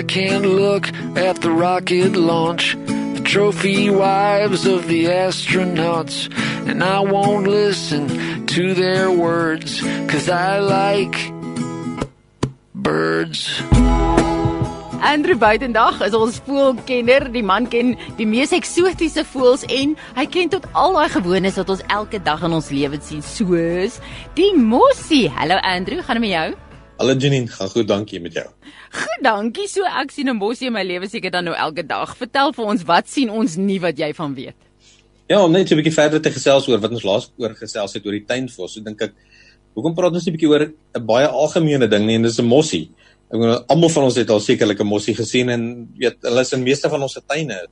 I can't look at the rocket launch, the trophy wives of the astronauts, and I won't listen to their words, cause I like birds. Andrew Buitendag is ons voelkenner. Die man ken die mees eksotiese voëls en hy ken tot al daai gewoontes wat ons elke dag in ons lewens sien, soos die mossie. Hallo Andrew, gaan dit met jou? Hallo Janine, gaan goed, dankie met jou. Goed, dankie. So ek sien 'n mossie in my lewe seker dan nou elke dag. Vertel vir ons, wat sien ons nie wat jy van weet? Ja, om net so 'n bietjie verder te gesels oor wat ons laas oor gesels het oor die tuinvos. So dink ek, hoekom praat ons nie 'n bietjie oor 'n baie algemene ding nie en dis 'n mossie. Ek bedoel almal van ons het al sekerlik 'n mossie gesien en weet hulle is in meeste van ons se tuine.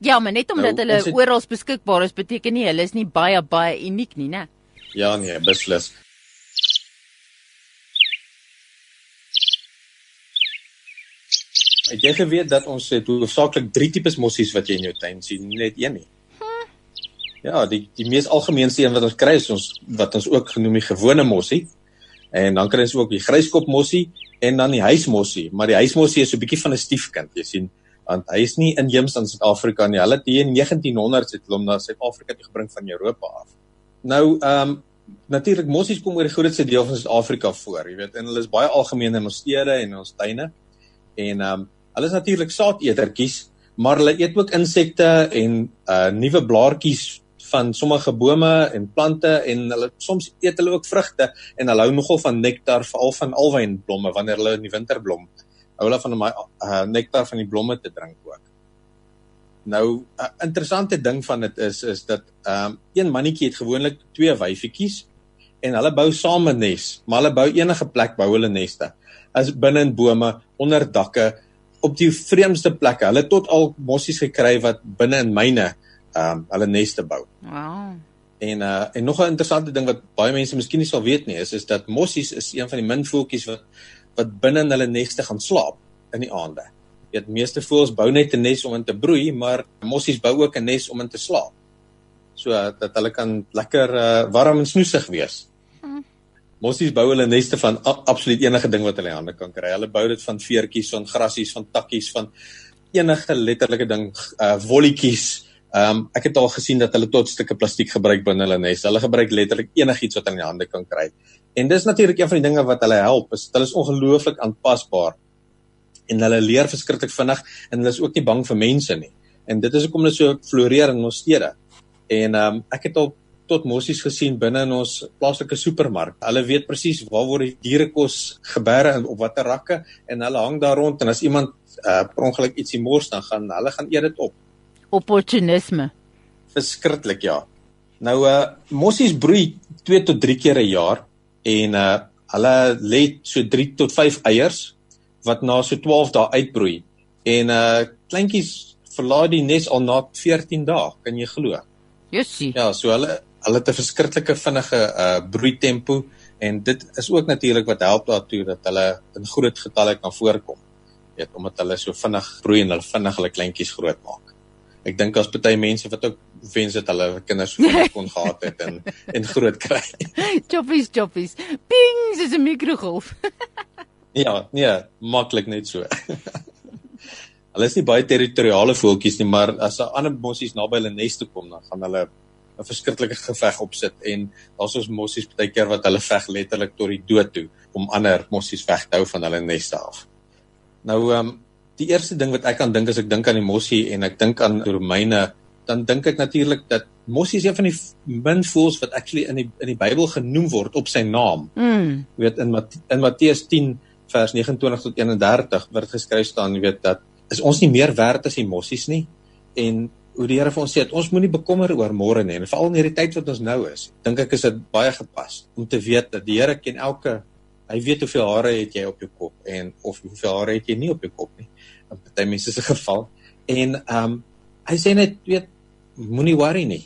Ja, maar net omdat Nou, hulle het- oral beskikbaar is, beteken nie hulle is nie baie baie uniek nie, né? Ja nee, beslis. Het jy geweet dat ons het hoofsaaklik 3 tipes mossies wat jy in jou tuin sien, nie net een nie. Ja, die die mees algemeenste een wat ons kry is ons wat ons ook genoem die gewone mossie. En dan kry ons ook die gryskop mossie en dan die huismossie, maar die huismossie is so 'n bietjie van 'n stiefkind, jy sien, want hy is nie inheems in Suid-Afrika nie. Hulle het hier in 1900s het hulle hom na Suid-Afrika toe gebring van Europa af. Nou, ehm um, natuurlik mossies kom oor die grootste deel van Suid-Afrika voor, jy weet, en hulle is baie algemeen in ons stede en ons tuine. En ehm um, hulle is natuurlik saadetertjies, maar hulle eet ook insekte en uh nuwe blaartjies van sommige bome en plante en hulle soms eet hulle ook vrugte en hulle hou nogal van nektar veral van alwynblomme wanneer hulle in die winter blom. Hou hulle van daai uh, nektar van die blomme te drink ook. Nou 'n uh, interessante ding van dit is is dat ehm um, een mannetjie het gewoonlik twee wyfietjies en hulle bou saam 'n nes, maar hulle bou enige plek bou hulle neste. As binne in bome, onder dakke, op die vreemdste plekke. Hulle het tot al mossies gekry wat binne in myne ehm um, hulle neste bou. Wow. En uh en nog 'n interessante ding wat baie mense miskien nie sal weet nie, is is dat mossies is een van die min voeltjies wat wat binne in hulle neste gaan slaap in die aande. Jy weet meeste voëls bou net 'n nes om in te broei, maar mossies bou ook 'n nes om in te slaap. So uh, dat hulle kan lekker uh warm en snoesig wees. Mossies bou hulle neste van a, absoluut enige ding wat hulle hande kan kry. Hulle bou dit van veertjies, van grassies, van takkies, van enige letterlike ding, uh wolletjies. Ehm um, ek het al gesien dat hulle tot stukke plastiek gebruik binne hulle nes. Hulle gebruik letterlik enigiets wat hulle in die hande kan kry. En dis natuurlik een van die dinge wat hulle help. Is hulle is ongelooflik aanpasbaar. En hulle leer verskriklik vinnig en hulle is ook nie bang vir mense nie. En dit is hoekom hulle so floreer in ons stede. En ehm um, ek het al tot mossies gesien binne in ons plaaslike supermark. Hulle weet presies waar word die dierekos gebeere en op watter rakke en hulle hang daar rond en as iemand uh, per ongeluk ietsie mors dan gaan hulle gaan eet dit op. Opportunisme. Verskriklik ja. Nou uh mossies broei 2 tot 3 keer 'n jaar en uh hulle lê so 3 tot 5 eiers wat na so 12 dae uitbroei. En uh kleintjies verlaat die nes al na 14 dae, kan jy glo? Jessie. Ja, so hulle hulle het 'n verskriklike vinnige uh broeitempo en dit is ook natuurlik wat help daartoe dat hulle in groot getalle kan voorkom. Weet, omdat hulle so vinnig broei en hulle vinnig hulle kleintjies groot maak. Ek dink as party mense wat ook wens dat hulle kinders so kon gehad het en en groot kry. Choppies, choppies. Ping, dis 'n mikrogolf. Ja, nee, maklik net so. hulle is nie baie territoriale voeltjies nie, maar as 'n ander mossies naby hulle nes toe kom, dan gaan hulle 'n verskriklike geveg opsit en daar's ons mossies baie keer wat hulle veg letterlik tot die dood toe om ander mossies weg te hou van hulle neste af. Nou ehm um, die eerste ding wat ek kan dink as ek dink aan die mossie en ek dink aan Romeine, dan dink ek natuurlik dat mossie is een van die min voëls wat actually in die in die Bybel genoem word op sy naam. Mm. Jy weet in Mat in Matteus 10 vers 29 tot 31 word geskryf staan, jy weet dat is ons nie meer werd as die mossies nie en hoe die Here vir ons sê dat ons moenie bekommer oor môre nie en veral in hierdie tyd wat ons nou is. Dink ek is dit baie gepas om te weet dat die Here ken elke hy weet hoeveel hare het jy op jou kop en of hoeveel hare het jy nie op jou kop nie. In party mense se geval en ehm um, hy sê net weet moenie worry nie.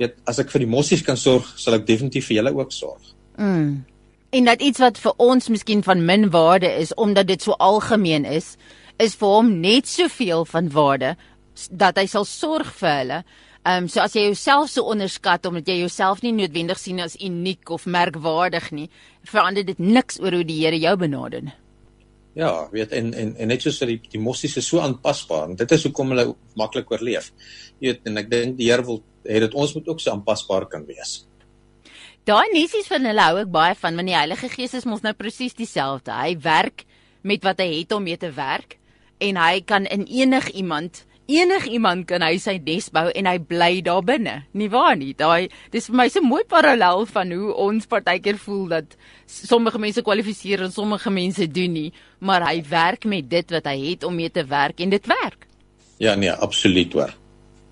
Weet as ek vir die mossies kan sorg, sal ek definitief vir julle ook sorg. Mm. En dat iets wat vir ons miskien van min waarde is omdat dit so algemeen is, is vir hom net soveel van waarde dat hy sal sorg vir hulle. Ehm um, so as jy jouself so onderskat omdat jy jouself nie noodwendig sien as uniek of merkwaardig nie, verander dit niks oor hoe die Here jou benader nie. Ja, weet en en en net soos dat die die mossies is so aanpasbaar en dit is hoekom hulle maklik oorleef. Jy weet en ek dink die Here wil hê dat ons moet ook so aanpasbaar kan wees. Daai nessies van hulle hou ek baie van want die Heilige Gees is mos nou presies dieselfde. Hy werk met wat hy het om mee te werk en hy kan in enig iemand enig iemand kan hy sy nes bou en hy bly daar binne. Nie waar nie? Daai dis vir my so 'n mooi parallel van hoe ons partykeer voel dat sommige mense kwalifiseer en sommige mense doen nie, maar hy werk met dit wat hy het om mee te werk en dit werk. Ja, nee, absoluut hoor.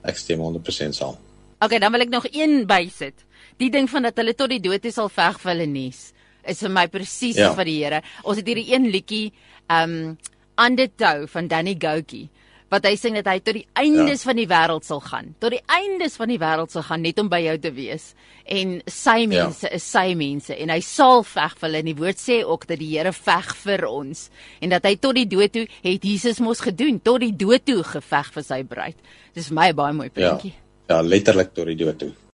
Ek stem 100% saam. Okay, dan wil ek nog een bysit. Die ding van dat hulle tot die dood is sal veg vir hulle nes is vir my presies ja. vir die Here. Ons het hierdie een liedjie um Undertow van Danny Goukie wat hy sê dat hy tot die eindes ja. van die wêreld sal gaan. Tot die eindes van die wêreld sal gaan net om by jou te wees. En sy ja. mense ja. is sy mense en hy sal veg vir hulle. En die woord sê ook dat die Here veg vir ons en dat hy tot die dood toe het Jesus mos gedoen, tot die dood toe geveg vir sy bruid. Dis my baie mooi prentjie. Ja. ja, letterlik tot die dood toe.